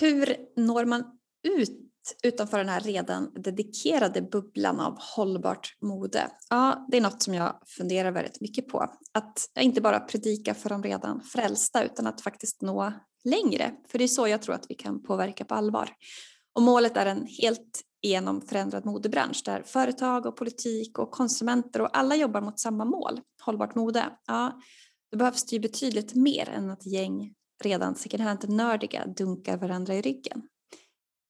Hur når man ut utanför den här redan dedikerade bubblan av hållbart mode? Ja, det är något som jag funderar väldigt mycket på. Att inte bara predika för de redan frälsta utan att faktiskt nå längre. För det är så jag tror att vi kan påverka på allvar. Och målet är en helt igenom förändrad modebransch där företag och politik och konsumenter och alla jobbar mot samma mål, hållbart mode. Ja, då behövs det ju betydligt mer än att gäng redan second hand-nördiga dunkar varandra i ryggen.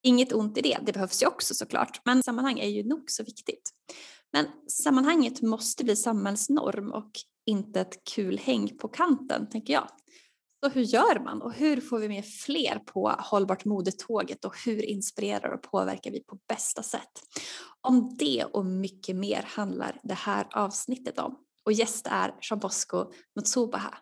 Inget ont i det, det behövs ju också såklart, men sammanhang är ju nog så viktigt. Men sammanhanget måste bli samhällsnorm och inte ett kul häng på kanten, tänker jag. Så hur gör man och hur får vi med fler på hållbart modetåget och hur inspirerar och påverkar vi på bästa sätt? Om det och mycket mer handlar det här avsnittet om. Och gäst är Jean Bosco Mutsubaha.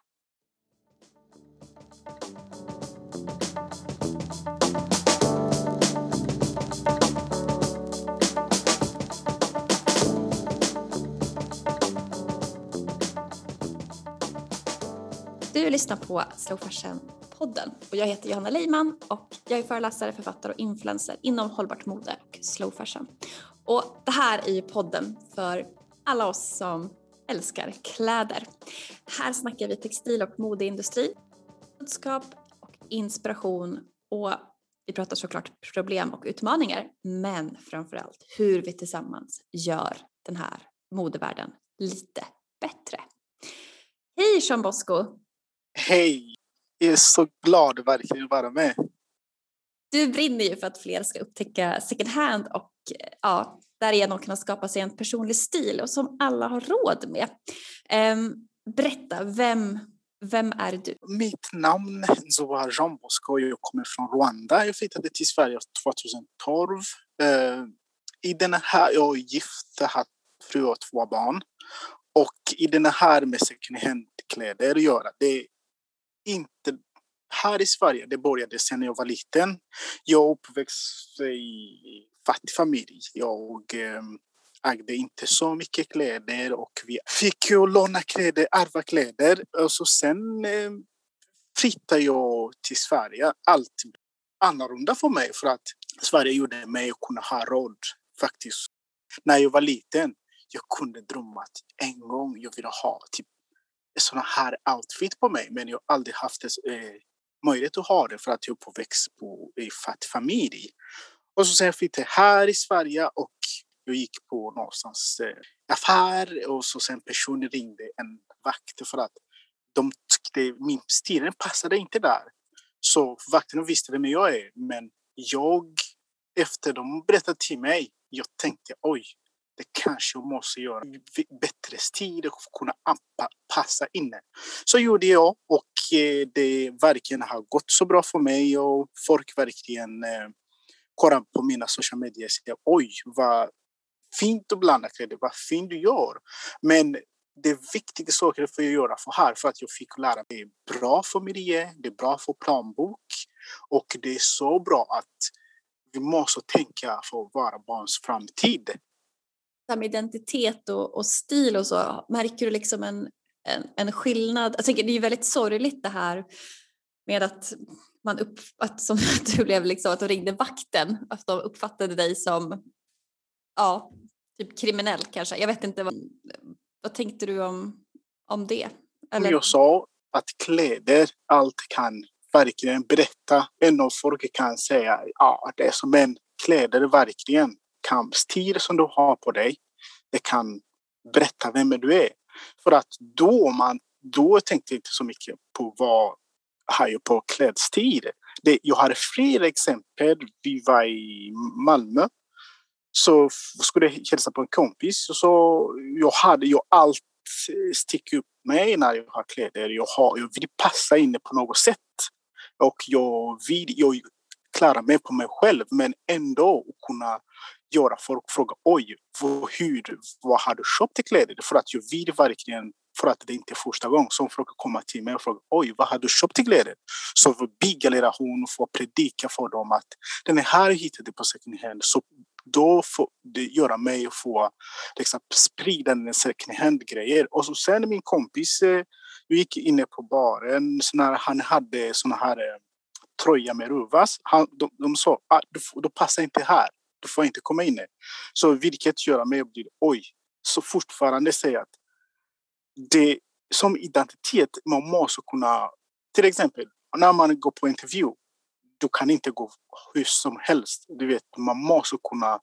Du lyssnar på Slow Fashion-podden och jag heter Johanna Leiman och jag är föreläsare, författare och influencer inom hållbart mode och slow fashion. Och det här är ju podden för alla oss som älskar kläder. Här snackar vi textil och modeindustri, kunskap och inspiration och vi pratar såklart problem och utmaningar men framförallt hur vi tillsammans gör den här modevärlden lite bättre. Hej Jean Bosco! Hej! Jag är så glad verkligen att vara med. Du brinner ju för att fler ska upptäcka second hand och ja, därigenom kunna skapa sig en personlig stil och som alla har råd med. Um, berätta, vem, vem är du? Mitt namn är Zoa Jean Bosco. Jag kommer från Rwanda. Jag flyttade till Sverige 2012. Uh, eh, I den här, jag är gift, har fru och två barn. Och i den här med second hand-kläder att göra, det inte här i Sverige. Det började sen jag var liten. Jag uppväxt i fattig familj. Jag eh, ägde inte så mycket kläder och vi fick ju låna kläder, ärva kläder. Och så sen eh, flyttade jag till Sverige. Allt annorlunda för mig för att Sverige gjorde mig att kunna ha råd faktiskt. När jag var liten, jag kunde drömma att en gång jag ville ha typ sån här outfit på mig men jag har aldrig haft eh, möjlighet att ha det för att jag är uppväxt på, i fattig familj. Och så sen jag flyttade här i Sverige och jag gick på någonstans eh, affär och så sen personen ringde en vakt för att de tyckte min stil passade inte där. Så vakterna visste vem jag är men jag efter de berättade till mig, jag tänkte oj, det kanske jag måste göra bättre stil och kunna passa in. Så gjorde jag och eh, det verkligen har gått så bra för mig och folk verkligen eh, kollar på mina sociala medier och säger oj vad fint att blanda kläder, vad fint du gör. Men det är viktiga saker för att göra för här för att jag fick lära mig det är bra för miljö, det är bra för planbok och det är så bra att vi måste tänka för våra barns framtid med identitet och, och, stil och så, märker du liksom en, en, en skillnad? Jag tänker, det är ju väldigt sorgligt det här med att man upp, att som du blev liksom, att de ringde vakten, att de uppfattade dig som ja, typ kriminell kanske. Jag vet inte, vad, vad tänkte du om, om det? Eller? Jag sa att kläder, allt kan verkligen berätta. Ändå folk kan säga ja, det är som en kläder verkligen kampstil som du har på dig. Det kan berätta vem du är. För att då, man, då tänkte jag inte så mycket på vad har jag på klädstil. Det, jag har flera exempel. Vi var i Malmö. Så skulle jag hälsa på en kompis. Och så jag hade ju allt stick upp mig när jag har kläder. Jag, har, jag vill passa in på något sätt. Och jag vill jag klara mig på mig själv men ändå kunna göra folk fråga oj, hur, vad har du köpt till kläder? För att jag vill verkligen, för att det inte är första gången som folk kommer till mig och frågar oj, vad har du köpt till kläder? Så vi bygga relation och får predika för dem att den här hittade på second hand. Så då får det göra mig att få liksom, sprida den second hand-grejer. Och så sen min kompis, eh, vi jag gick inne på baren, så när han hade såna här eh, tröja med ruvas. Han, de, de sa ah, du, du passar inte här, du får inte komma in. Så vilket gör mig blir oj, så fortfarande säga att det som identitet, man måste kunna, till exempel när man går på intervju, du kan inte gå hur som helst. Du vet, man måste kunna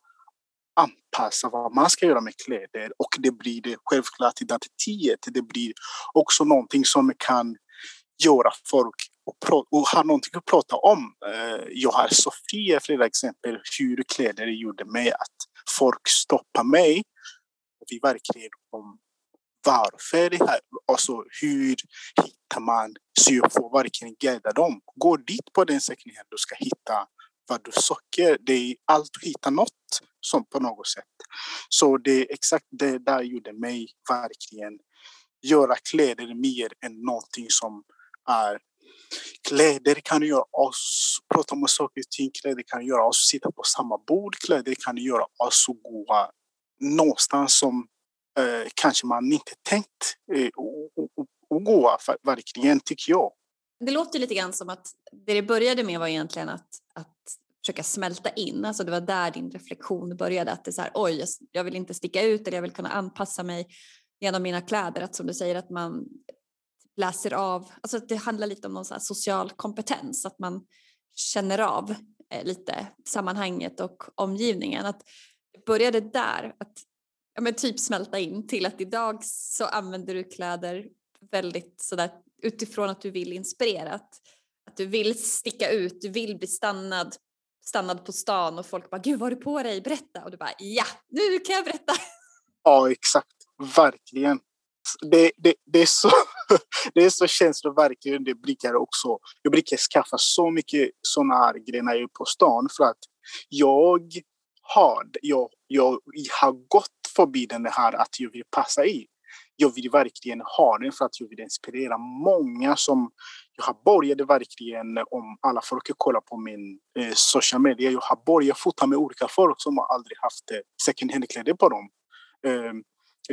anpassa vad man ska göra med kläder och det blir det självklart identitet. Det blir också någonting som kan göra folk och, och ha någonting att prata om. Eh, jag har Sofia flera exempel hur kläder gjorde mig att folk stoppar mig. Vi verkligen om varför det här, alltså hur hittar man så jag verkligen guida dem. Gå dit på den sökningen du ska hitta vad du söker. Det är allt du hitta något som på något sätt. Så det är exakt det där gjorde mig verkligen göra kläder mer än någonting som är Kläder kan göra oss prata om saker och ting, kläder kan göra oss sitta på samma bord, kläder kan göra oss gå någonstans som eh, kanske man inte tänkt eh, och, goa verkligen, tycker jag. Det låter lite grann som att det det började med var egentligen att, att försöka smälta in, alltså det var där din reflektion började, att det är så här, oj, jag vill inte sticka ut eller jag vill kunna anpassa mig genom mina kläder, att som du säger att man läser av, alltså att det handlar lite om någon så social kompetens, att man känner av eh, lite sammanhanget och omgivningen. Att det började där, att ja, men typ smälta in till att idag så använder du kläder väldigt sådär utifrån att du vill inspirera, att, att du vill sticka ut, du vill bli stannad, stannad på stan och folk bara “Gud vad har du på dig? Berätta!” och du bara “Ja, nu kan jag berätta!” Ja, exakt. Verkligen. Det, det, det, är så, det är så känslor verkligen. Det brukar också. Jag brukar skaffa så mycket sådana här grejer när jag är på stan för att jag har, jag, jag har gått förbi den här att jag vill passa i. Jag vill verkligen ha den för att jag vill inspirera många som jag har börjat verkligen, om alla folk kollar på min eh, social media, jag har börjat fota med olika folk som aldrig haft eh, second hand-kläder på dem. Eh,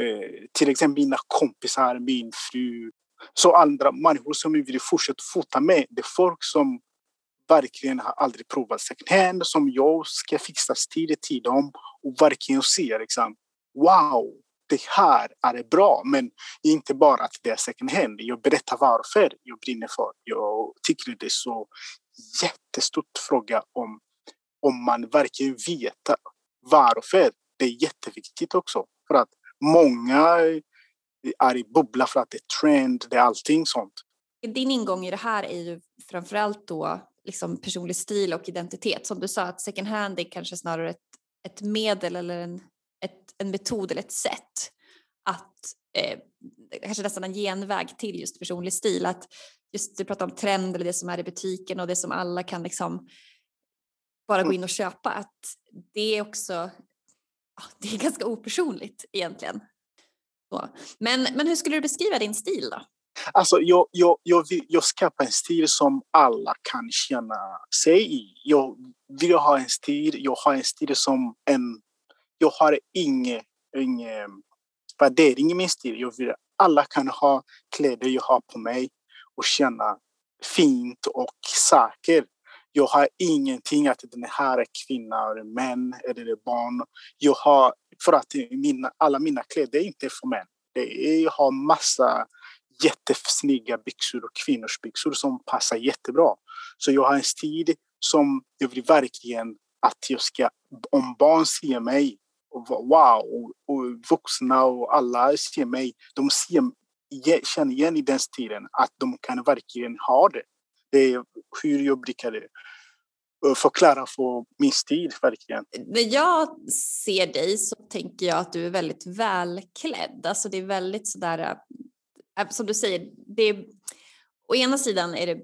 eh, till exempel mina kompisar, min fru, så andra människor som vi vill fortsätta fota med. Det är folk som verkligen har aldrig provat second hand, som jag ska fixa stil till dem och verkligen se liksom, wow, det här är bra. Men inte bara att det är second hand. Jag berättar varför jag brinner för. Jag tycker det är så jättestor fråga om, om man verkligen vet varför. Det är jätteviktigt också. För att många är i bubbla för att det är trend, det är allting sånt. Din ingång i det här är ju framförallt då liksom personlig stil och identitet. Som du sa, att second hand är kanske snarare ett, ett medel eller en, ett, en metod eller ett sätt att eh, kanske nästan en genväg till just personlig stil. Att just du pratar om trend eller det som är i butiken och det som alla kan liksom bara gå mm. in och köpa. Att det är också det är ganska opersonligt egentligen. Så. Men, men hur skulle du beskriva din stil då? Alltså, jag, jag, jag, vill, jag skapar en stil som alla kan känna sig i. Jag vill ha en stil, jag har en stil som en... Jag har ingen, ingen värdering i min stil. Jag vill alla kan ha kläder jag har på mig och känna fint och säker. Jag har ingenting att den här är kvinna eller män eller barn. Jag har, för att mina, alla mina kläder är inte för män. Är, jag har massa jättesnygga byxor och kvinnors byxor som passar jättebra. Så jag har en stil som jag vill verkligen att jag ska, om barn ser mig, wow, och, vuxna och alla ser mig, de ser, känner igen i den stilen att de kan verkligen ha det. Det är hur jag brukar eh, förklara för min stil verkligen. När jag ser dig så tänker jag att du är väldigt välklädd. Alltså det är väldigt sådär eh, som du säger, det är, å ena sidan är det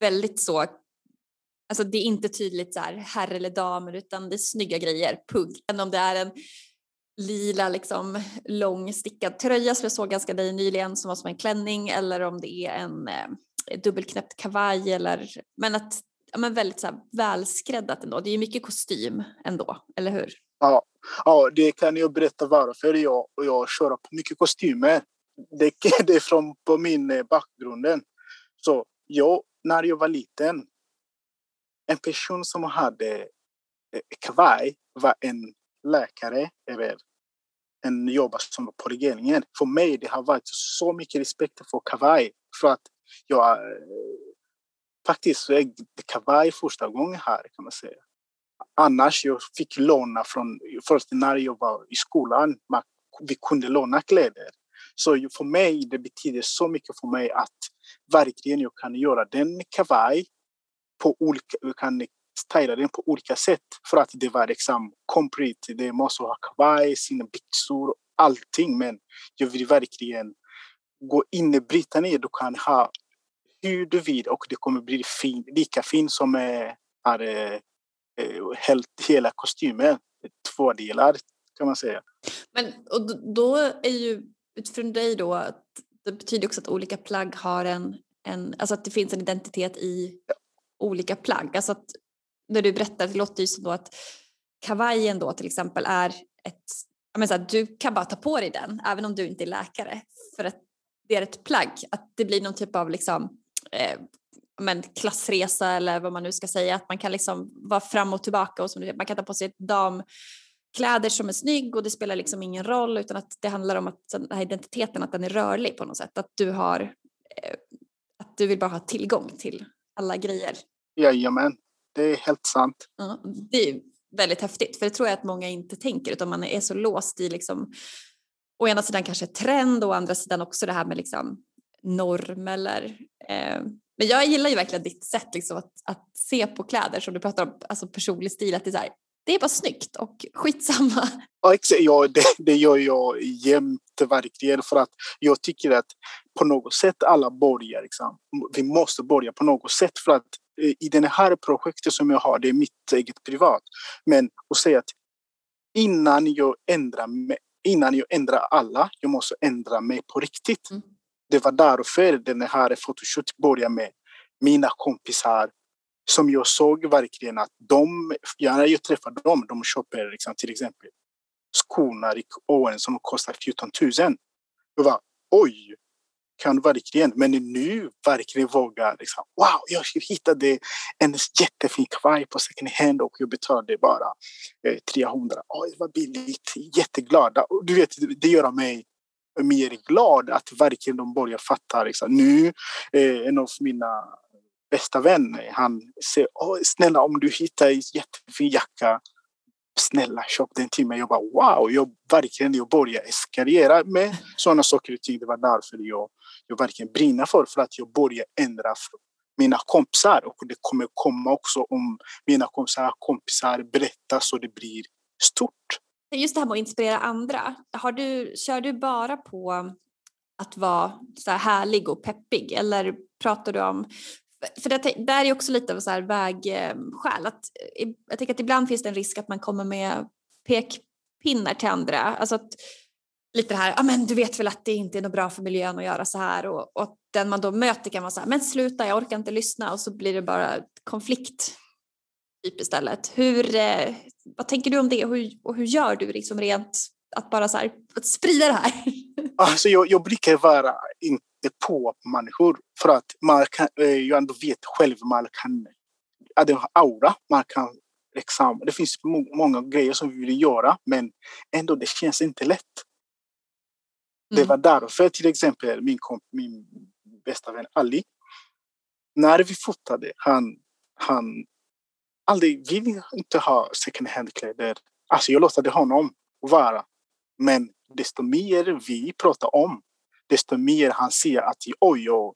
väldigt så, alltså det är inte tydligt så här herr eller damer utan det är snygga grejer, punkt. Än om det är en lila liksom lång stickad tröja som jag såg ganska dig nyligen som var som en klänning eller om det är en eh, dubbelknäppt kavaj eller men att ja, men väldigt så här, välskräddat ändå. Det är ju mycket kostym ändå, eller hur? Ja, ja det kan jag berätta varför jag, jag kör på mycket kostymer det, det är från på min eh, bakgrunden. Så jag, när jag var liten, en person som hade eh, kavaj var en läkare eller en jobbare som var på regeringen. För mig det har varit så mycket respekt för kavaj. För att jag eh, faktiskt eh, så är kavaj första gången här kan man säga. Annars jag fick låna från, först när jag var i skolan, man, vi kunde låna kläder. Så för mig, det betyder så mycket för mig att verkligen jag kan göra den kavaj på olika, jag kan styla den på olika sätt för att det var liksom complete. Det måste ha kavaj, sina byxor, allting. Men jag vill verkligen gå in bryta ner. Du kan ha hur du vill och det kommer bli fin, lika fin som är, är, är helt, hela kostymen. Två delar kan man säga. Men och då är ju utifrån dig då att det betyder också att olika plagg har en, en alltså att det finns en identitet i olika plagg. Alltså att när du berättar, det låter ju som då att kavajen då till exempel är ett, jag så här, du kan bara ta på dig den även om du inte är läkare för att det är ett plagg, att det blir någon typ av liksom eh, men klassresa eller vad man nu ska säga, att man kan liksom vara fram och tillbaka och som man kan ta på sig ett damkläder som är snygg och det spelar liksom ingen roll utan att det handlar om att den här identiteten att den är rörlig på något sätt, att du har eh, att du vill bara ha tillgång till alla grejer. Jajamän, det är helt sant. Ja, det är väldigt häftigt för det tror jag att många inte tänker utan man är så låst i liksom å ena sidan kanske trend och å andra sidan också det här med liksom norm eller eh, men jag gillar ju verkligen ditt sätt liksom att, att se på kläder som du pratar om, alltså personlig stil, att det är här, det är bara snyggt och skitsamma. Ja, ja det, det gör jag jämt verkligen för att jag tycker att på något sätt alla börjar liksom. Vi måste börja på något sätt för att i det här projektet som jag har, det är mitt eget privat. Men att säga att innan jag ändrar mig, innan jag ändrar alla, jag måste ändra mig på riktigt. Mm. Det var därför den här fotoshoot började med mina kompisar som jag såg verkligen att de, när jag träffar dem, de köper liksom, till exempel skorna i Owen som kostar 14 000. Jag var oj, kan verkligen, men nu verkligen våga liksom, wow, jag hittade en jättefin kavaj på second hand och jag betalade bara eh, 300. Oj, vad billigt, jätteglad. Du vet, det gör mig mer glad att verkligen de börjar fatta. Liksom. Nu, eh, en av mina bästa vänner, han säger oh, snälla om du hittar en jättefin jacka, snälla köp den till mig. Jag bara wow, jag verkligen jag börjar eskalera med sådana saker och ting. Det var därför jag, jag verkligen brinner för, för att jag börjar ändra mina kompisar och det kommer komma också om mina kompisar, kompisar berättar så det blir stort. Just det här med att inspirera andra. Har du, kör du bara på att vara så här härlig och peppig eller pratar du om för det där är också lite av så här vägskäl. Att, eh, jag tänker att ibland finns det en risk att man kommer med pekpinnar till andra. Alltså att, lite det här, ah, men du vet väl att det inte är något bra för miljön att göra så här och, och den man då möter kan vara så här, men sluta, jag orkar inte lyssna och så blir det bara konflikt typ istället. Hur, eh, vad tänker du om det och hur, och hur gör du liksom rent att bara så här, att sprida det här? Alltså jag, jag brukar vara inte på människor för att man kan, eh, jag ändå vet själv man kan, att det har aura, man kan liksom, det finns många grejer som vi vill göra men ändå det känns inte lätt. Mm. Det var därför till exempel min, min bästa vän Ali, när vi fotade, han, han aldrig vill inte ha second hand-kläder. Alltså jag låtade honom vara. Men desto mer vi pratar om, desto mer han ser att oj, jag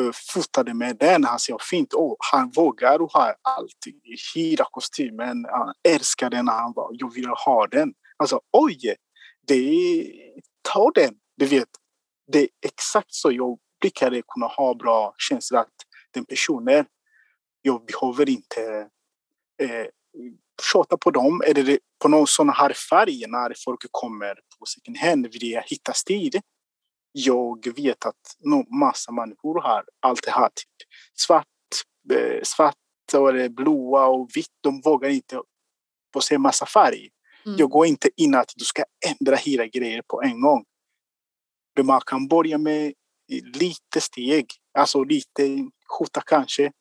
uh, fotade med den, han ser fint. Oh, han vågar och har alltid hyra kostymen, han älskar den han var, jag vill ha den. Alltså oj, det, ta den, du vet. Det är exakt så jag brukar kunna ha bra känsla att den personen, jag behöver inte eh, tjata på dem. eller på någon sån här färg när folk kommer på second hand vill jag hitta stil. Jag vet att no, massa människor har allt det här, typ svart, eh, svart och blåa och vitt. De vågar inte få se massa färg. Mm. Jag går inte in att du ska ändra hela grejer på en gång. Men man kan börja med lite steg, alltså lite skjorta kanske.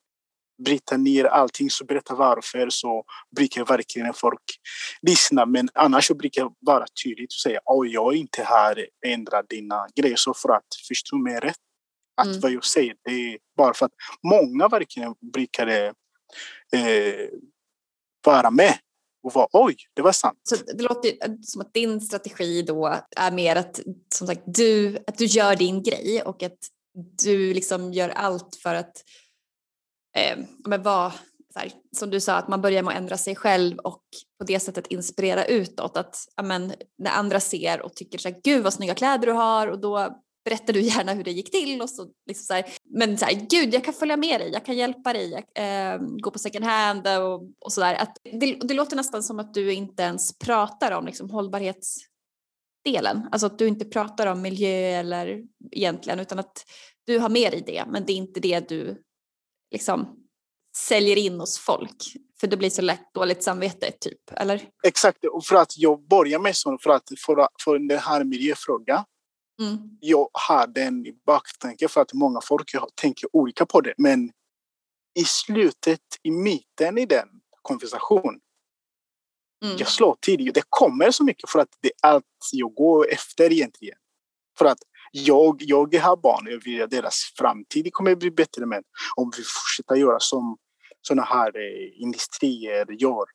bryta ner allting, så berätta varför, så brukar verkligen folk lyssna. Men annars så brukar jag vara tydligt och säga att jag är inte här ändra dina grejer. Så för att förstå mig rätt, att mm. vad jag säger, det är bara för att många verkligen brukar eh, vara med och vara oj, det var sant. Så det låter eh, som att din strategi då är mer att som sagt du, att du gör din grej och att du liksom gör allt för att eh, men vad, här, som du sa, att man börjar med att ändra sig själv och på det sättet inspirera utåt. Att amen, när andra ser och tycker så här, gud vad snygga kläder du har och då berättar du gärna hur det gick till och så, liksom så här, men så här, gud jag kan följa med dig, jag kan hjälpa dig, jag, eh, gå på second hand och, och sådär. Det, det låter nästan som att du inte ens pratar om liksom, hållbarhetsdelen, alltså att du inte pratar om miljö eller egentligen utan att du har med dig det men det är inte det du liksom säljer in hos folk för det blir så lätt dåligt samvete typ, eller? Exakt, och för att jag börjar med sånt för att för, för den här miljöfrågan Mm. Jag har den i baktanken för att många folk tänker olika på det. Men i slutet, i mitten i den konversationen, mm. jag slår till. Det kommer så mycket för att det är allt jag går efter egentligen. För att jag, jag har barn, jag vill att deras framtid kommer bli bättre. Men om vi fortsätter göra som sådana här eh, industrier gör,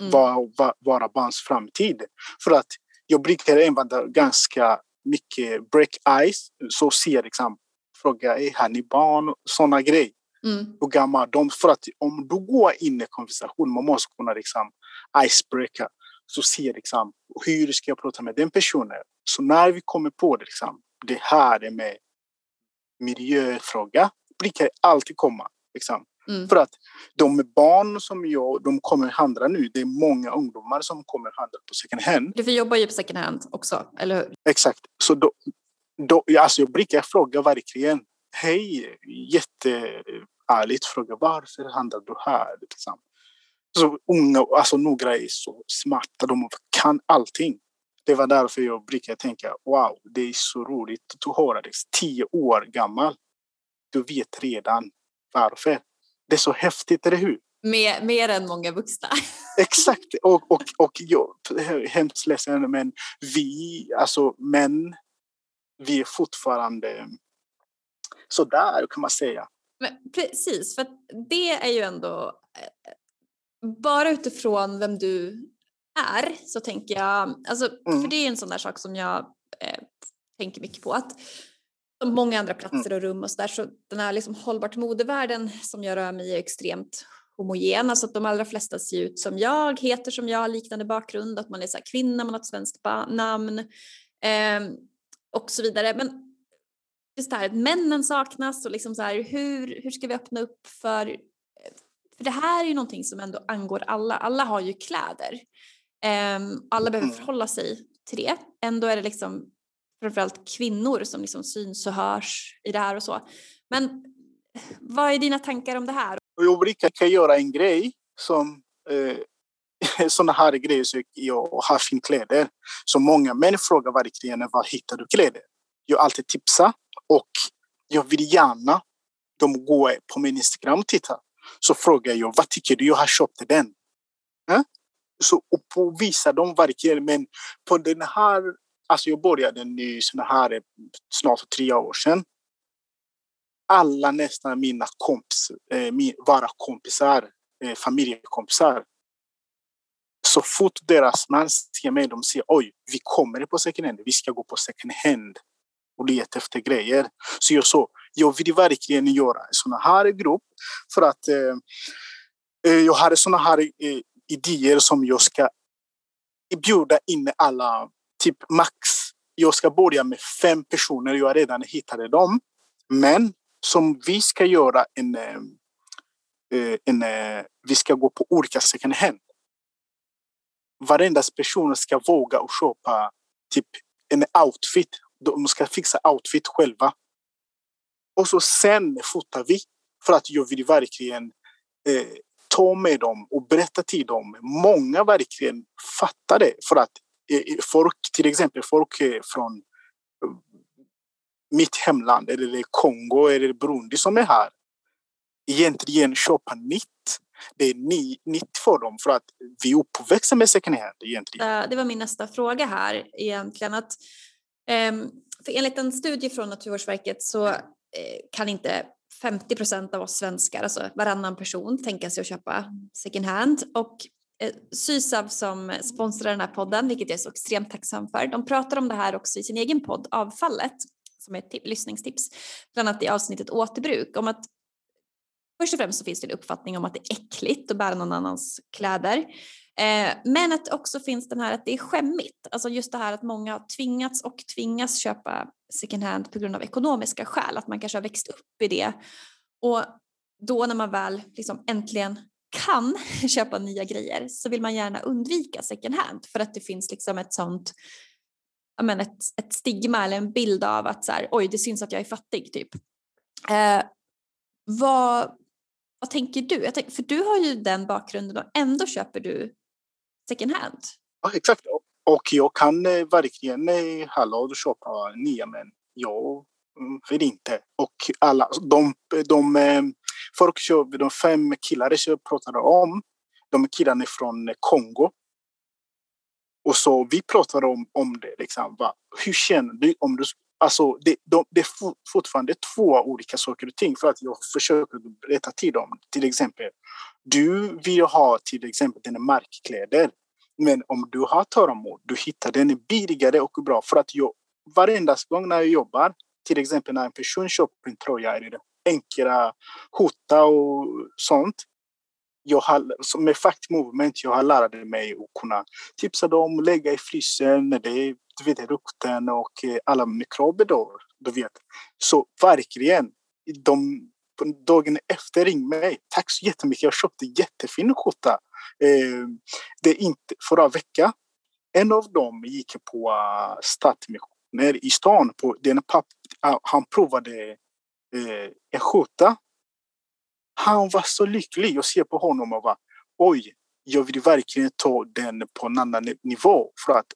mm. vara var, barns framtid. För att jag brukar använda ganska mycket break ice. Så ser liksom, fråga är har ni barn? Sådana grejer. Mm. Hur gammal de För att om du går in i konversation, man måste kunna liksom icebreaker. Så ser liksom, hur ska jag prata med den personen? Så när vi kommer på det, liksom, det här är med miljöfråga, brukar alltid komma. Liksom. Mm. För att de barn som jag, de kommer handla nu, det är många ungdomar som kommer handla på second hand. Du jobbar ju på second hand också, eller hur? Exakt. Så då, då, alltså jag brukar fråga verkligen, hej, jätteärligt fråga, varför handlar du här? Liksom. Så unga, alltså några är så smarta, de kan allting. Det var därför jag brukar tänka, wow, det är så roligt att höra det. Tio år gammal, du vet redan varför. Det är så häftigt, eller hur? Mer, mer än många vuxna. Exakt. Och, och, och jag är hemskt ledsen, men vi, alltså män, vi är fortfarande sådär kan man säga. Men precis, för det är ju ändå eh, bara utifrån vem du är så tänker jag, alltså, mm. för det är en sån där sak som jag eh, tänker mycket på att som många andra platser mm. och rum och så där så den här liksom hållbart modevärlden som jag rör mig i är extremt homogen, alltså att de allra flesta ser ut som jag, heter som jag, liknande bakgrund, att man är så kvinna, man har ett svenskt namn eh, och så vidare. Men just det här att männen saknas och liksom så här, hur, hur ska vi öppna upp för för det här är ju någonting som ändå angår alla. Alla har ju kläder. Um, alla behöver mm. förhålla sig till det. Ändå är det liksom framförallt kvinnor som liksom syns och hörs i det här och så. Men vad är dina tankar om det här? Ulrika kan göra en grej som eh, sådana här grejer så jag har fin kläder. Så många män frågar verkligen var hittar du kläder? Jag alltid tipsar och jag vill gärna de går på min Instagram och tittar. Så frågar jag vad tycker du? Jag har köpt den. Eh? Så, och visar dem verkligen. Men på den här Alltså jag började nu såna här eh, snart tre år sedan. Alla nästan mina kompis, eh, våra kompisar, eh, familjekompisar. Så fort deras man ser mig, de säger oj, vi kommer på second hand, vi ska gå på second hand och leta efter grejer. Så jag sa, jag vill verkligen göra en sån här grupp för att eh, eh jag har såna här eh, idéer som jag ska bjuda in alla typ max, jag ska börja med fem personer, jag har redan hittade dem. Men som vi ska göra en, eh, eh, en, en vi ska gå på olika second hand. Varenda person ska våga och köpa typ en outfit. De ska fixa outfit själva. Och så sen fotar vi för att jag vill verkligen eh, ta med dem och berätta till dem. Många verkligen fattar det för att Eh, folk, till exempel folk eh, från eh, mitt hemland eller Kongo eller Burundi som är här. egentligen köpa nytt. Det är ny, nytt för dem för att vi är uppväxta med second hand egentligen. Det var min nästa fråga här egentligen. Att, ehm, för enligt en studie från Naturvårdsverket så kan inte 50 procent av oss svenskar, alltså varannan person, tänka sig att köpa second hand. Och Eh, Sysav som sponsrar den här podden, vilket jag är så extremt tacksam för, de pratar om det här också i sin egen podd Avfallet, som är ett lyssningstips, bland annat i avsnittet återbruk, om att först och främst så finns det en uppfattning om att det är äckligt att bära någon annans kläder. Eh, men att också finns den här att det är skämmigt, alltså just det här att många har tvingats och tvingas köpa second hand på grund av ekonomiska skäl, att man kanske har växt upp i det. Och då när man väl liksom äntligen kan köpa nya grejer så vill man gärna undvika second hand för att det finns liksom ett sånt men ett, ett stigma eller en bild av att så här, oj det syns att jag är fattig typ. Eh, vad, vad tänker du? Tänk, för du har ju den bakgrunden och ändå köper du second hand. Ja, exakt. Och jag kan eh, verkligen eh, hallå köpa nya men jag mm, vill inte. Och alla, de, de eh, folk de fem killar jag pratade om, de är killarna från Kongo. Och så vi pratade om, om det, liksom, va, hur känner du om du Alltså, det, de, det är fortfarande två olika saker och ting för att jag försöker berätta till dem. Till exempel, du vill ha till exempel dina markkläder. Men om du har tålamod, du hittar den billigare och bra. För att jag, varenda gång när jag jobbar, till exempel när en person köper en tröja eller enkla skjorta och sånt. Jag har, med Fact Movement jag har lärt mig att kunna tipsa dem, lägga i frysen när det du vet, rukten och eh, alla mikrober då, du vet. Så verkligen, de, dagen efter ring mig. Tack så jättemycket, jag köpte jättefin skjorta. Eh, det är inte förra veckan. En av dem gick på uh, Stadsmissioner i stan. På, den papp, han provade eh, en skjorta. Han var så lycklig. Jag ser på honom och bara oj, jag vill verkligen ta den på en annan nivå för att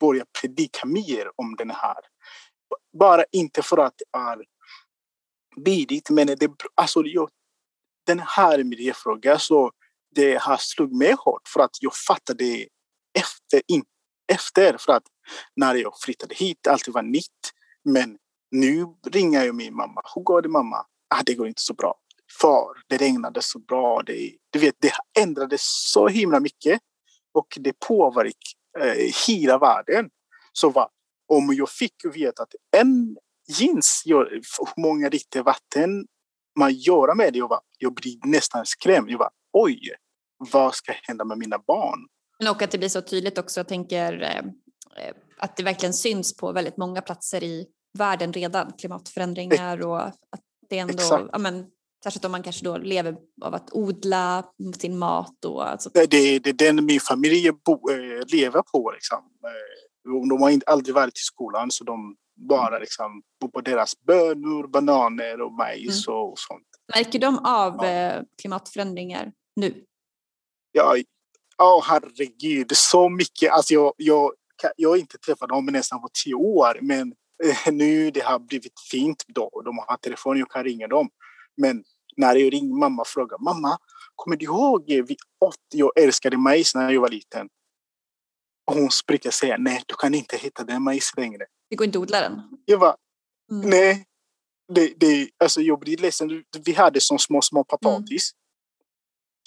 börja predika mer om den här. Bara inte för att det är billigt, men det, alltså, jag, den här miljöfrågan så det har slagit mig hårt för att jag fattade efter, in, efter för att när jag flyttade hit, allt var nytt. Men nu ringer jag min mamma. Hur går det mamma? Ah, det går inte så bra. För det regnade så bra. Det, du vet, det ändrades så himla mycket och det påverkade eh, hela världen. Så va, om jag fick veta att en jeans gör hur många liter vatten man gör med det, jag, va, jag blir nästan skrämd. Jag va, oj, vad ska hända med mina barn? Och att det blir så tydligt också, jag tänker eh, att det verkligen syns på väldigt många platser i världen redan, klimatförändringar och att det ändå, ja, men, Särskilt om man kanske då lever av att odla sin mat. Och, alltså. det, det, det är den min familj bo, äh, lever på. Liksom. Äh, de har inte, aldrig varit i skolan så de bara liksom, bor på deras bönor, bananer och majs mm. och, sånt. Märker de av ja. Eh, klimatförändringar nu? Ja, oh, herregud, så mycket. Alltså jag, jag, jag har inte träffat dem nästan på tio år men nu det har blivit fint då. De har telefon, jag kan ringa dem. Men när jag ringde mamma och frågade mamma, kommer du ihåg vi åt, jag älskade majs när jag var liten? Och hon brukar säga, nej, du kan inte hitta den majs längre. Det går inte att odla den? Jag bara, mm. nej. Det, det, alltså jag blir ledsen. Vi hade som små, små potatis mm.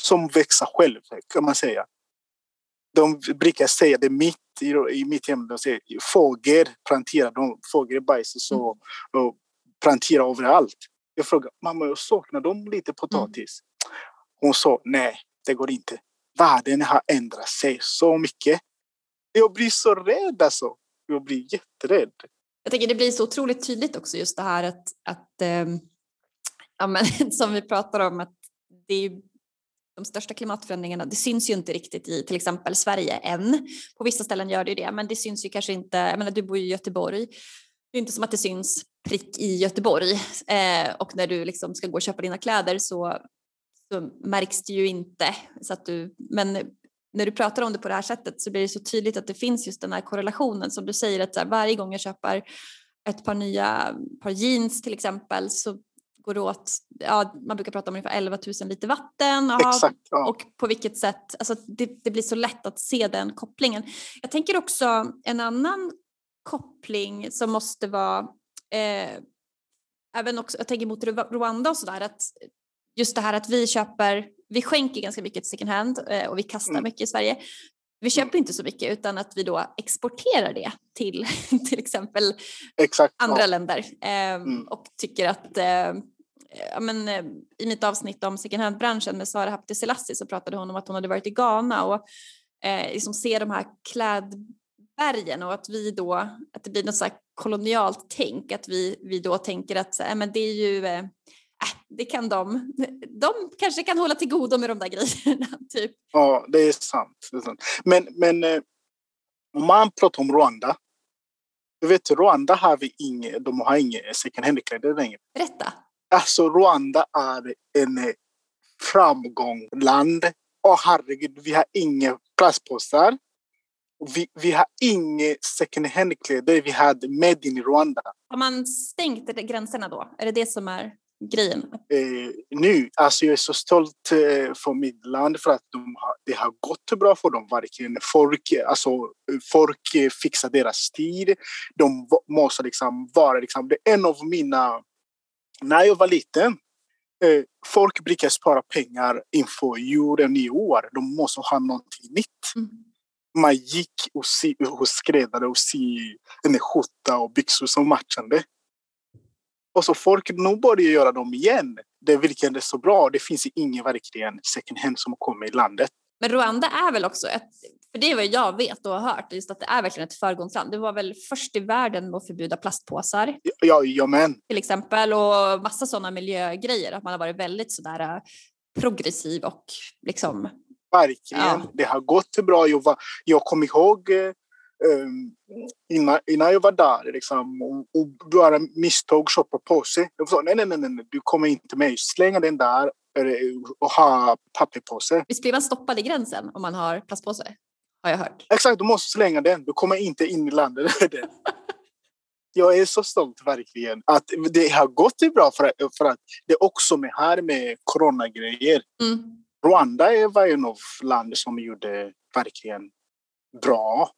som växer själv, kan man säga. De brukar säga det mitt i, i mitt hem. De säger fågel planterar, de fågelbajs så, mm. och planterar överallt. Jag frågade mamma, jag saknar de lite potatis? Mm. Hon sa nej, det går inte. Världen har ändrat sig så mycket. Jag blir så rädd alltså. Jag blir jätterädd. Jag tänker det blir så otroligt tydligt också just det här att, att ähm, ja, men, som vi pratar om att det är de största klimatförändringarna, det syns ju inte riktigt i till exempel Sverige än. På vissa ställen gör det ju det, men det syns ju kanske inte. Jag menar, du bor ju i Göteborg. Det är inte som att det syns prick i Göteborg eh, och när du liksom ska gå och köpa dina kläder så, så märks det ju inte. Så att du, men när du pratar om det på det här sättet så blir det så tydligt att det finns just den här korrelationen som du säger att här, varje gång jag köper ett par nya par jeans till exempel så går åt, ja, man brukar prata om ungefär 11 000 liter vatten. Aha, Exakt, ja. Och på vilket sätt, alltså det, det, blir så lätt att se den kopplingen. Jag tänker också en annan koppling som måste vara, eh, även också, jag tänker mot Rwanda och sådär, att just det här att vi köper, vi skänker ganska mycket till second hand eh, och vi kastar mm. mycket i Sverige. Vi köper inte så mycket utan att vi då exporterar det till till exempel Exakt, andra ja. länder eh, mm. och tycker att eh, ja, men, eh, I mitt avsnitt om second hand-branschen med Sara Hapti Selassie så pratade hon om att hon hade varit i Ghana och eh, liksom ser de här klädbergen och att vi då, att det blir något så kolonialt tänk, att vi, vi då tänker att äh, men det är ju eh, äh, det kan de. De kanske kan hålla till godo med de där grejerna. Typ. Ja, det är sant. Det är sant. Men, men eh, om man pratar om Rwanda. Du vet, Rwanda har vi inget, de har inga second hand-kläder längre. Berätta. Alltså, Rwanda är en framgångsland. Åh herregud, vi har inga plastpåsar. Vi, vi har inga second hand-kläder. Vi hade Made in Rwanda. Har man stängt gränserna då? Är det det som är grejen? Eh, nu, alltså jag är så stolt eh, för mitt land för att de har, det har gått bra för dem. Verkligen. Folk, alltså, folk fixar deras stil. De måste liksom vara... Liksom, det är en av mina... När jag var liten, eh, folk brukar spara pengar inför jul och nyår. De måste ha någonting nytt. Mm. Man gick och si, hos skräddare och sy en skjorta och byxor som matchade. Och så folk nu börjar göra dem igen. Det vilken är så bra. Det finns ingen verkligen second hand som kommer i landet. Men Rwanda är väl också ett, för det är vad jag vet och har hört, just att det är verkligen ett föregångsland. Det var väl först i världen med att förbjuda plastpåsar. Ja, ja men. Till exempel och massa sådana miljögrejer, att man har varit väldigt sådär äh, progressiv och liksom. Verkligen, ja. det har gått bra. Jag, var, jag kommer ihåg eh, um, innan, innan jag var där liksom, och, och bara misstag shoppa på sig. Jag sa nej, nej, nej, nej, du kommer inte med. Slänga den där och ha papper på sig. Visst blir man stoppad i gränsen om man har plastpåse? Har jag hört. Exakt, du måste slänga den. Du kommer inte in i landet Jag är så stolt verkligen att det har gått bra för, för att det är också med här med coronagrejer. Mm. Rwanda var en av länder som gjorde verkligen bra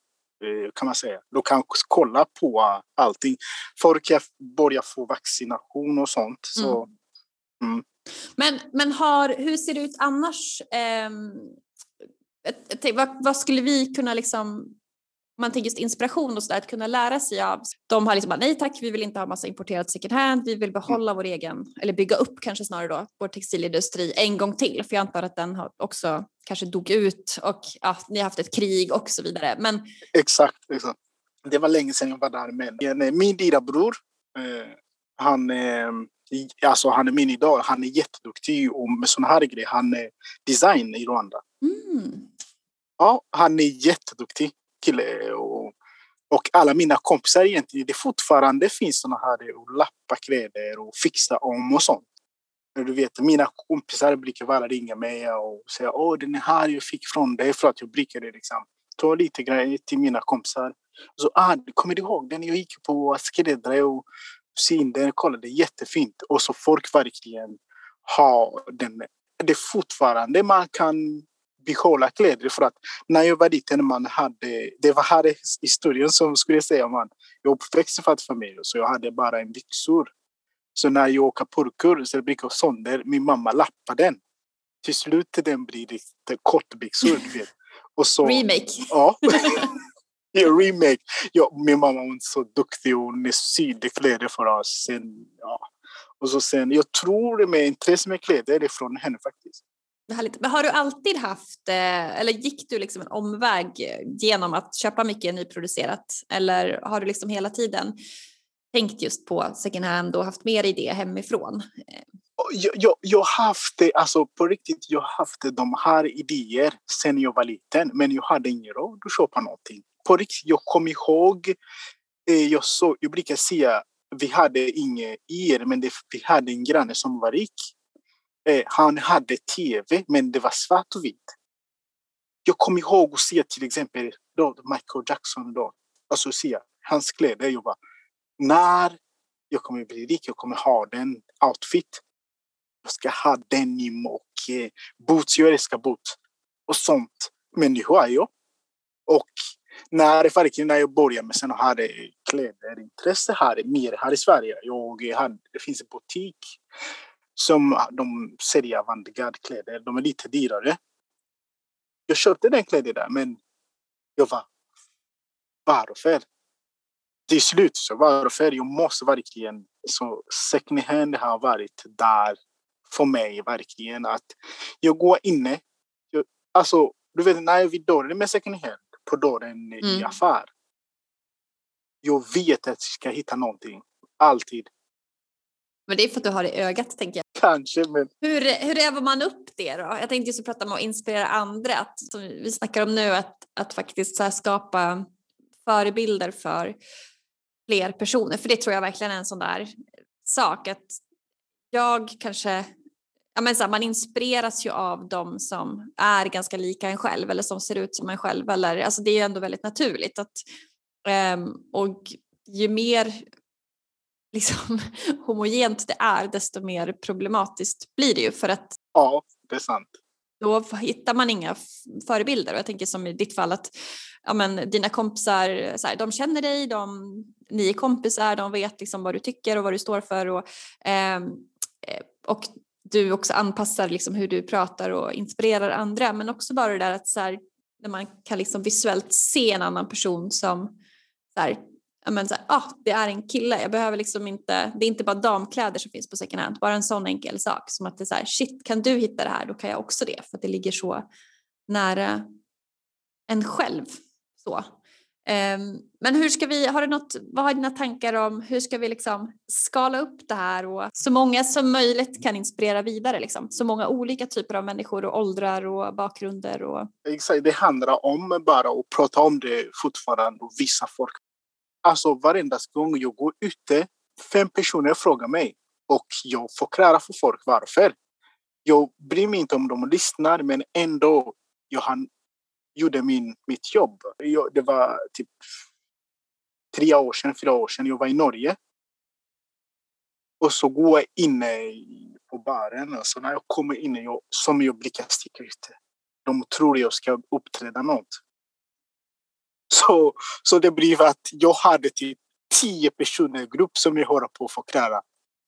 Eh, kan man säga. De kan kolla på allting. Folk börjar få vaccination och sånt. Så, mm. Mm. Men, men har, hur ser det ut annars? Eh, vad, vad, skulle vi kunna liksom man tänker just inspiration och sådär, att kunna lära sig av. De har liksom bara, nej tack, vi vill inte ha massa importerat second hand, vi vill behålla mm. vår egen, eller bygga upp kanske snarare då, vår textilindustri en gång till, för jag antar att den har också kanske dog ut och ja, ni har haft ett krig och så vidare. Men... Exakt, exakt. Det var länge sedan jag var där, men min lillebror, eh, han, eh, alltså han är min idol, han är jätteduktig med sådana här grejer. Han är design i Rwanda. Mm. Ja, han är jätteduktig kille och, och alla mina kompisar egentligen, det fortfarande finns såna här och lappa kläder och fixa om och sånt. Du vet, mina kompisar brukar bara ringa mig och säga åh den här jag fick från dig för att jag brukade liksom ta lite grejer till mina kompisar. Så, ah, kommer du ihåg den jag gick på skräddare och syn den, kollade jättefint. Och så folk verkligen har den. Det är fortfarande man kan behålla kläder. För att när jag var liten, man hade, det var här historien som skulle säga man, jag uppväxt i fattig familj så jag hade bara en byxor. Så när jag åker purkor så brukar jag sönder, min mamma lappar den. Till slut den blir lite kortbyxor. Och så, remake. Ja. ja, remake. Ja, min mamma var så duktig och hon sydde kläder för oss. Sen, ja. Och så sen, jag tror med intresse med kläder är från henne faktiskt. Härligt. Men har du alltid haft, eh, eller gick du liksom en omväg genom att köpa mycket nyproducerat? Eller har du liksom hela tiden tänkt just på second hand och haft mer i det hemifrån? Jag, jag, jag har haft det, alltså på riktigt, jag har haft de här idéer sen jag var liten, men jag hade ingen råd att köpa någonting. På riktigt, jag kommer ihåg, eh, jag, så, jag brukar säga, vi hade ingen el, men det, vi hade en granne som var rik Eh, han hade tv, men det var svart och vitt. Jag kommer ihåg att se till exempel då, Michael Jackson. Då. Alltså se hans kläder. Jag bara, när jag kommer bli rik, jag kommer ha den outfit. Jag ska ha denim och eh, boots. Jag älskar boots och sånt. Människa är jag. Och när, verkligen när jag började med sen hade kläderintresse här, mer här i Sverige. Jag hade, det finns en butik som de säljer avantgardkläder. De är lite dyrare. Jag köpte den kläder där, men jag var varför? Till slut så varför? Jag måste verkligen, så second hand har varit där för mig verkligen att jag går inne. Jag, alltså, du vet när jag vill dörren med second hand på dörren mm. i affär. Jag vet att jag ska hitta någonting. Alltid. Men det är för att du har det i ögat tänker jag. Kanske, men... Hur, hur övar man upp det då? Jag tänkte just prata om att inspirera andra. Att, som vi snackar om nu, att, att faktiskt så skapa förebilder för fler personer. För det tror jag verkligen är en sån där sak att jag kanske Ja, men så här, man inspireras ju av dem som är ganska lika en själv eller som ser ut som en själv. Eller, alltså det är ju ändå väldigt naturligt. Att, um, och ju mer liksom, homogent det är, desto mer problematiskt blir det ju. För att ja, det är sant. Då hittar man inga förebilder. Och jag tänker som i ditt fall att ja, men, dina kompisar, så här, de känner dig, de, ni är kompisar, de vet liksom vad du tycker och vad du står för. Och, ehm, eh, och du också anpassar liksom hur du pratar och inspirerar andra. Men också bara det där att så här, när man kan liksom visuellt se en annan person som så här, men så här, ah, det är en kille, jag behöver liksom inte, det är inte bara damkläder som finns på second hand, bara en sån enkel sak som att det är så här, shit kan du hitta det här, då kan jag också det, för att det ligger så nära en själv. Så. Um, men hur ska vi, har du något, vad har dina tankar om hur ska vi liksom skala upp det här och så många som möjligt kan inspirera vidare liksom? Så många olika typer av människor och åldrar och bakgrunder och... Exakt, det handlar om bara att prata om det fortfarande och visa folk Alltså varenda gång jag går ute, fem personer frågar mig och jag förklarar för folk varför. Jag bryr mig inte om de lyssnar, men ändå, jag han gjorde min, mitt jobb. Jag, det var typ tre år sedan, fyra år sedan, jag var i Norge. Och så går jag inne på baren och så när jag kommer in, jag, som jag blickar sticker ut. De tror jag ska uppträda något. Så, så det blev att jag hade typ tio personer i grupp som jag håller på att förklara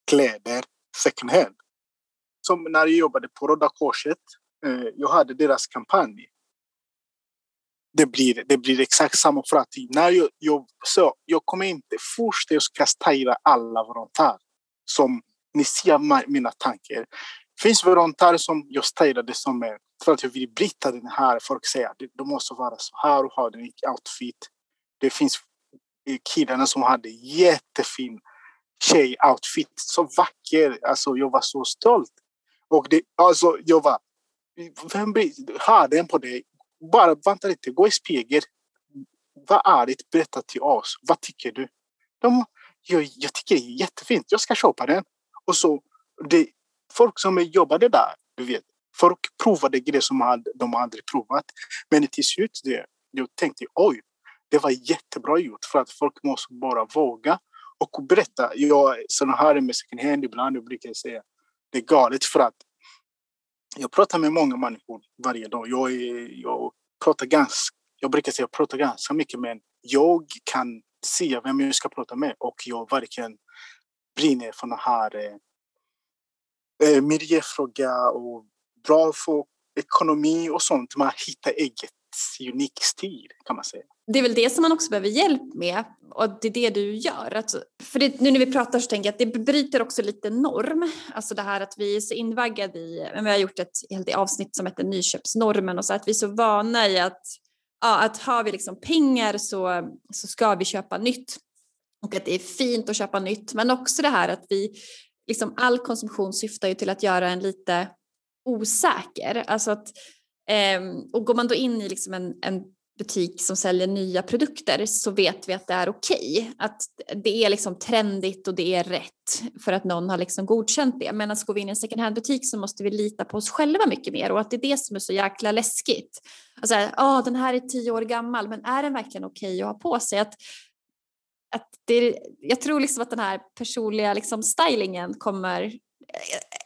kläder second hand. Som när jag jobbade på Röda Korset, eh, jag hade deras kampanj. Det blir, det blir exakt samma för att när jag, jag, så jag kommer inte först jag ska styra alla volontärer som ni ser mina tankar. Det finns volontärer som jag det som är för att jag vill bryta den här. Folk säger att de måste vara så här och ha den outfit. Det finns eh, killarna som hade jättefin tjej-outfit. Så vacker. Alltså, jag var så stolt. Och det, alltså, jag var... Vem har den på dig? Bara vänta lite, gå i spegeln. Var ärligt, berätta till oss. Vad tycker du? De, jag, jag tycker det är jättefint. Jag ska köpa den. Och så, det, folk som jobbade där, du vet, Folk provade grejer som de aldrig provat. Men till slut det, jag tänkte oj, det var jättebra gjort för att folk måste bara våga och berätta. Jag, sådana här med second hand ibland, jag brukar säga det är galet för att jag pratar med många människor varje dag. Jag, är, jag, pratar ganska, jag brukar säga jag pratar ganska mycket men jag kan se vem jag ska prata med och jag verkligen brinner för den här eh, eh, miljöfråga och bra för ekonomi och sånt. Man hittar eget unik stil kan man säga. Det är väl det som man också behöver hjälp med och det är det du gör. Alltså, för det, nu när vi pratar så tänker jag att det bryter också lite norm. Alltså det här att vi är så invaggade i, vi har gjort ett helt avsnitt som heter nyköpsnormen och så att vi är så vana i att, ja, att har vi liksom pengar så, så ska vi köpa nytt. Och att det är fint att köpa nytt men också det här att vi, liksom all konsumtion syftar ju till att göra en lite osäker. Alltså att, eh, och går man då in i liksom en, en butik som säljer nya produkter så vet vi att det är okej. Okay. Att det är liksom trendigt och det är rätt för att någon har liksom godkänt det. Men att går vi in i en second hand butik så måste vi lita på oss själva mycket mer och att det är det som är så jäkla läskigt. Alltså, ah, den här är tio år gammal men är den verkligen okej okay att ha på sig? Att att det, jag tror liksom att den här personliga liksom stylingen kommer...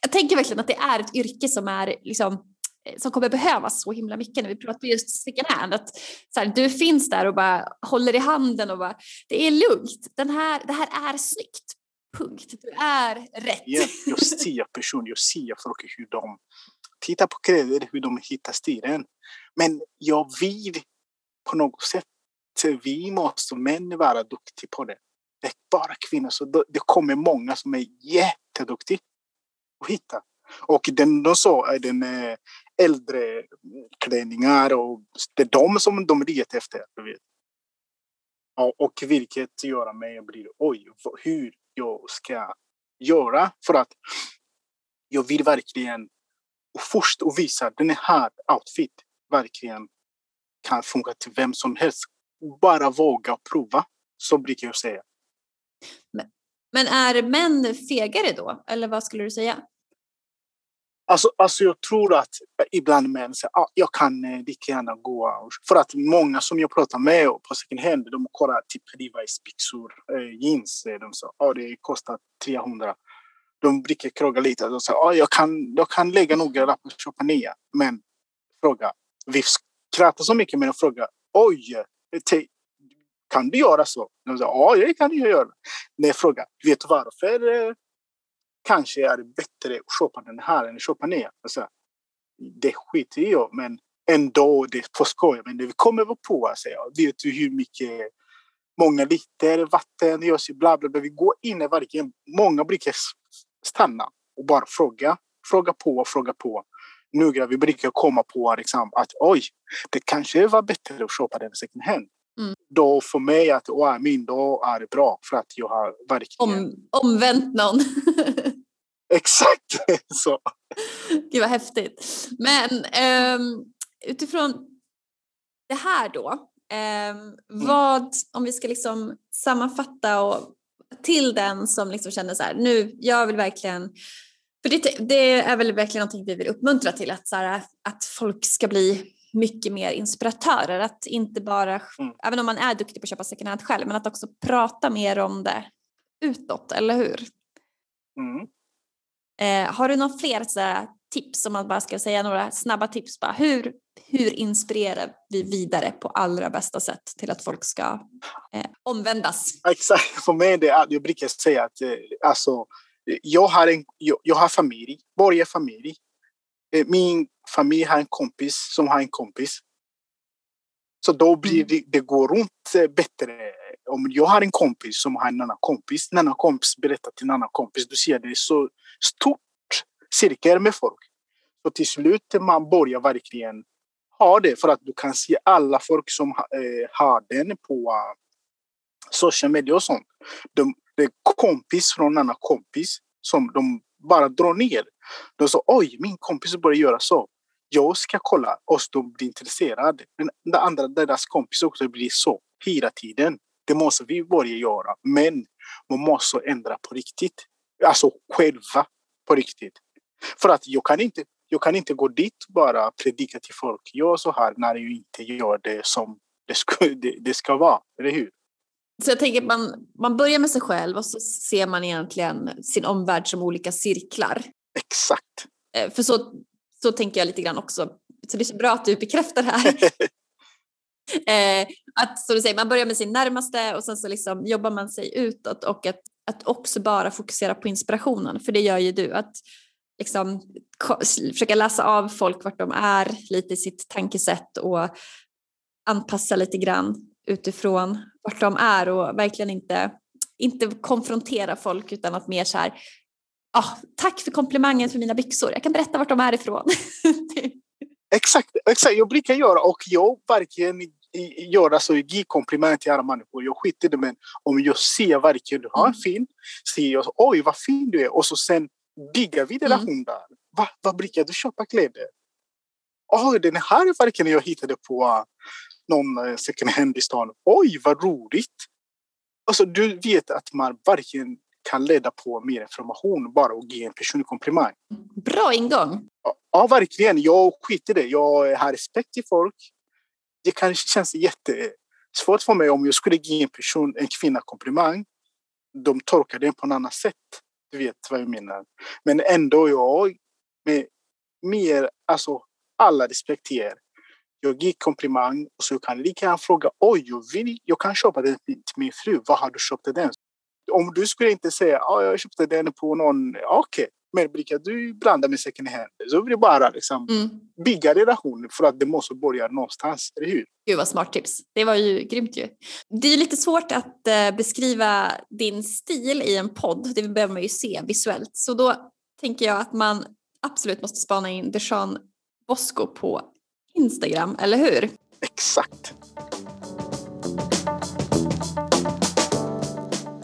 Jag tänker verkligen att det är ett yrke som är liksom som kommer behövas så himla mycket när vi pratar just second hand. Att så här, du finns där och bara håller i handen och bara, det är lugnt, Den här, det här är snyggt. Punkt. Du är rätt. Jag, jag ser personer, jag ser folk hur de tittar på kläder, hur de hittar stilen. Men jag vill på något sätt, Eh, vi måste män vara duktiga på det. Det är bara kvinnor, så det kommer många som är jätteduktiga att hitta. Och den, de så är den eh, äldre klänningar och det är de som de letar efter. vet. Och vilket gör mig blir oj, hur jag ska göra för att jag vill verkligen och först och visa att den här outfit verkligen kan funka till vem som helst. Bara våga prova, så brukar jag säga. Men, men är män fegare då, eller vad skulle du säga? Alltså, alltså jag tror att ibland män säger ah, jag kan eh, lika gärna gå. För att många som jag pratar med på second hand, de kollar typ Levi's byxor, eh, jeans. De sa ah, det kostar 300. De brukar kroga lite. De säger ah, jag, kan, jag kan lägga några lappar och köpa nya. Men fråga, vi skrattar så mycket men de frågar oj, kan du göra så? De sa, ja, det kan jag göra. När jag frågade, vet du varför? Eh, kanske är det bättre att köpa den här än att köpa ner. Alltså, det skiter jag men ändå, det är på skoj. Men det kommer vara på, alltså, jag vet du hur mycket, många liter vatten, görs bla bla bla. Vi går in i varje, många brukar stanna och bara fråga, fråga på fråga på. Några vi brukar komma på liksom, att oj, det kanske var bättre att köpa den second hand. Mm. Då för mig att åh, min dag är bra för att jag har verkligen... Om, omvänt någon. Exakt så. Gud vad häftigt. Men um, utifrån det här då, um, mm. vad, om vi ska liksom sammanfatta och till den som liksom känner så här, nu, jag vill verkligen för det, det, är väl verkligen någonting vi vill uppmuntra till, att, så här, att folk ska bli mycket mer inspiratörer. Att inte bara, mm. även om man är duktig på att köpa second hand själv, men att också prata mer om det utåt, eller hur? Mm. Eh, har du några fler så tips, om man bara ska säga några snabba tips, bara, hur, hur inspirerar vi vidare på allra bästa sätt till att folk ska eh, omvändas? Exakt, för mig är det, jag brukar säga att eh, alltså, jag, har en, jag, jag har familj, borgarfamilj. Eh, min familj har en kompis som har en kompis. Så då blir mm. det, det går runt eh, bättre. Om jag har en kompis som har en annan kompis, en annan kompis berättar till en annan kompis, då ser det så stort cirkel med folk. Så till slut man börjar verkligen ha det för att du kan se alla folk som eh, har den på uh, social media och sånt. De, det är kompis från en annan kompis som de bara drar ner. De sa oj, min kompis börjar göra så. Jag ska kolla och de blir intresserade. Men den andra, deras kompis också blir så hela tiden. Det måste vi börja göra. Men man måste ändra på riktigt. Alltså själva på riktigt. För att jag kan inte, jag kan inte gå dit och bara predika till folk. Gör så här när jag inte gör det som det ska, det, det ska vara. Eller hur? Så jag tänker att man, man börjar med sig själv och så ser man egentligen sin omvärld som olika cirklar. Exakt. Eh, för så, så tänker jag lite grann också. Så det är så bra att du bekräftar det här. eh, att så du säger, man börjar med sin närmaste och sen så liksom jobbar man sig utåt och att, att också bara fokusera på inspirationen. För det gör ju du. Att liksom försöka läsa av folk vart de är lite i sitt tankesätt och anpassa lite grann utifrån vart de är och verkligen inte, inte konfrontera folk utan att mer så här, ah, tack för komplimangen för mina byxor, jag kan berätta vart de är ifrån. exakt, exakt, jag brukar göra och jag verkligen göra så, ge komplimanger till andra människor. Jag skiter i det men om jag ser verkligen du har en fin, ser jag oj vad fin du är och så sen bygga vid relation mm. där. Va, vad brukar du köpa kläder? Oh, den här verkligen jag hittade på någon eh, second hand i stan. Oj, vad roligt! Alltså, du vet att man verkligen kan leda på mer information bara och ge en personlig komplimang. Bra ingång! Ja, verkligen. Jag skiter i det. Jag har respekt till folk. Det kanske känns jätte svårt för mig om jag skulle ge en person, en kvinna komplimang. De tolkar det på ett annat sätt. Du vet vad jag menar. Men ändå jag med mer, alltså alla respekterar. Jag ger komplimang och så kan lika gärna fråga oj, jag, vill, jag kan köpa den till min fru. Vad har du köpt den? Om du skulle inte säga att jag köpte den på någon, okej, okay. men brukar du blanda med second hand? Så vill det bara liksom mm. bygga relationer för att det måste börja någonstans, eller hur? Gud vad smart tips. Det var ju grymt ju. Det är lite svårt att uh, beskriva din stil i en podd. Det behöver man ju se visuellt. Så då tänker jag att man absolut måste spana in Deshaun Bosco på Instagram, eller hur? Exakt.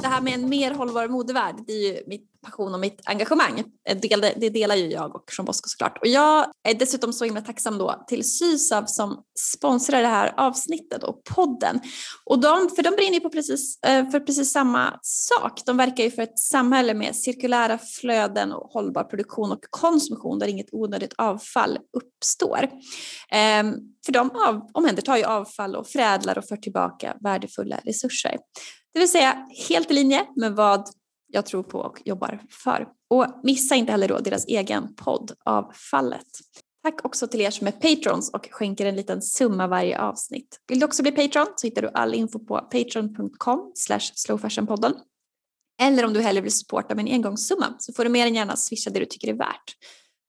Det här med en mer hållbar modevärld, det är ju mitt passion och mitt engagemang. Eh, det delar ju jag och Jean Bosco såklart. Och jag är dessutom så himla tacksam då till Sysav som sponsrar det här avsnittet och podden. Och de, för de brinner ju på precis, eh, för precis samma sak. De verkar ju för ett samhälle med cirkulära flöden och hållbar produktion och konsumtion där inget onödigt avfall uppstår. Ehm, för de omhändertar ju avfall och förädlar och för tillbaka värdefulla resurser. Det vill säga helt i linje med vad jag tror på och jobbar för. Och missa inte heller då deras egen podd Avfallet. Tack också till er som är patrons och skänker en liten summa varje avsnitt. Vill du också bli patron så hittar du all info på patreon.com slowfashionpodden. Eller om du hellre vill supporta med en engångssumma så får du mer än gärna swisha det du tycker är värt.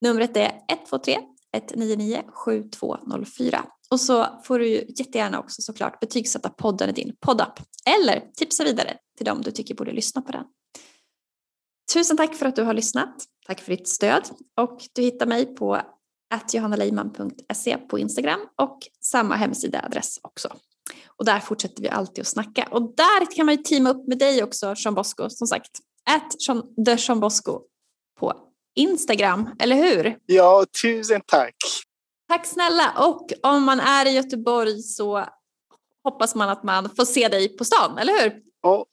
Numret är 123 199 7204. Och så får du jättegärna också såklart betygsätta podden i din poddapp eller tipsa vidare till dem du tycker borde lyssna på den. Tusen tack för att du har lyssnat. Tack för ditt stöd och du hittar mig på johannaleiman.se på Instagram och samma hemsidaadress också. Och där fortsätter vi alltid att snacka och där kan man ju teama upp med dig också Jean Bosco som sagt. At the Jean Bosco på Instagram, eller hur? Ja, tusen tack. Tack snälla och om man är i Göteborg så hoppas man att man får se dig på stan, eller hur? Ja,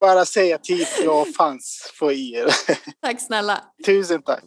bara säga till jag fanns för er. Tack snälla. Tusen tack.